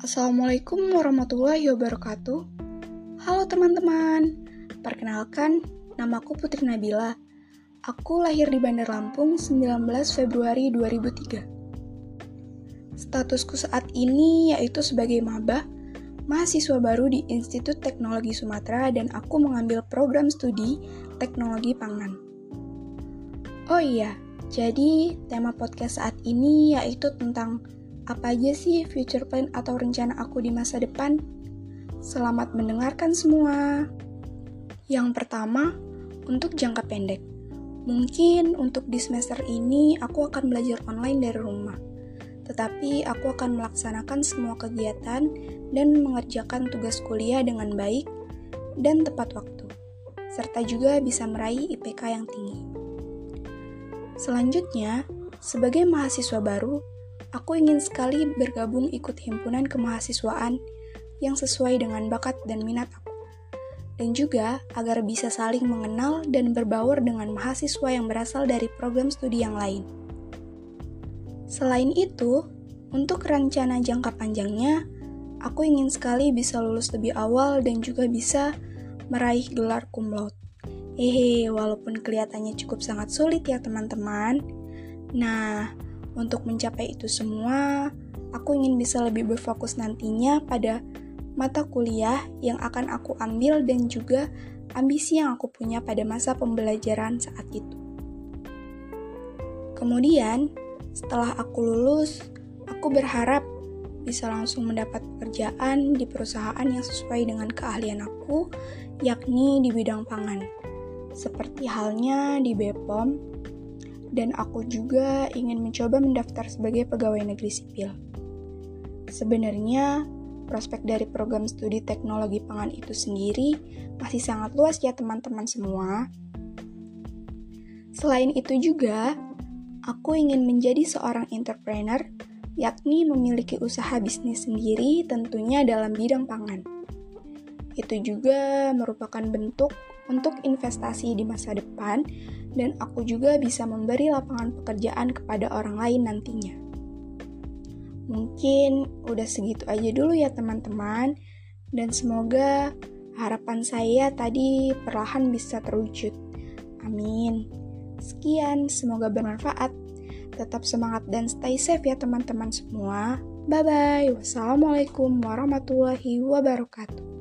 Assalamualaikum warahmatullahi wabarakatuh. Halo teman-teman, perkenalkan, namaku Putri Nabila. Aku lahir di Bandar Lampung 19 Februari 2003. Statusku saat ini yaitu sebagai maba, mahasiswa baru di Institut Teknologi Sumatera dan aku mengambil program studi Teknologi Pangan. Oh iya, jadi tema podcast saat ini yaitu tentang apa aja sih future plan atau rencana aku di masa depan? Selamat mendengarkan semua. Yang pertama, untuk jangka pendek. Mungkin untuk di semester ini aku akan belajar online dari rumah. Tetapi aku akan melaksanakan semua kegiatan dan mengerjakan tugas kuliah dengan baik dan tepat waktu. Serta juga bisa meraih IPK yang tinggi. Selanjutnya, sebagai mahasiswa baru, Aku ingin sekali bergabung ikut himpunan kemahasiswaan yang sesuai dengan bakat dan minat aku. Dan juga agar bisa saling mengenal dan berbaur dengan mahasiswa yang berasal dari program studi yang lain. Selain itu, untuk rencana jangka panjangnya, aku ingin sekali bisa lulus lebih awal dan juga bisa meraih gelar cum laude. Hehe, walaupun kelihatannya cukup sangat sulit ya teman-teman. Nah, untuk mencapai itu semua, aku ingin bisa lebih berfokus nantinya pada mata kuliah yang akan aku ambil dan juga ambisi yang aku punya pada masa pembelajaran saat itu. Kemudian, setelah aku lulus, aku berharap bisa langsung mendapat pekerjaan di perusahaan yang sesuai dengan keahlian aku, yakni di bidang pangan. Seperti halnya di BPOM dan aku juga ingin mencoba mendaftar sebagai pegawai negeri sipil. Sebenarnya, prospek dari program studi teknologi pangan itu sendiri masih sangat luas ya teman-teman semua. Selain itu juga, aku ingin menjadi seorang entrepreneur, yakni memiliki usaha bisnis sendiri tentunya dalam bidang pangan. Itu juga merupakan bentuk untuk investasi di masa depan dan aku juga bisa memberi lapangan pekerjaan kepada orang lain nantinya. Mungkin udah segitu aja dulu ya teman-teman, dan semoga harapan saya tadi perlahan bisa terwujud. Amin. Sekian, semoga bermanfaat. Tetap semangat dan stay safe ya teman-teman semua. Bye bye. Wassalamualaikum warahmatullahi wabarakatuh.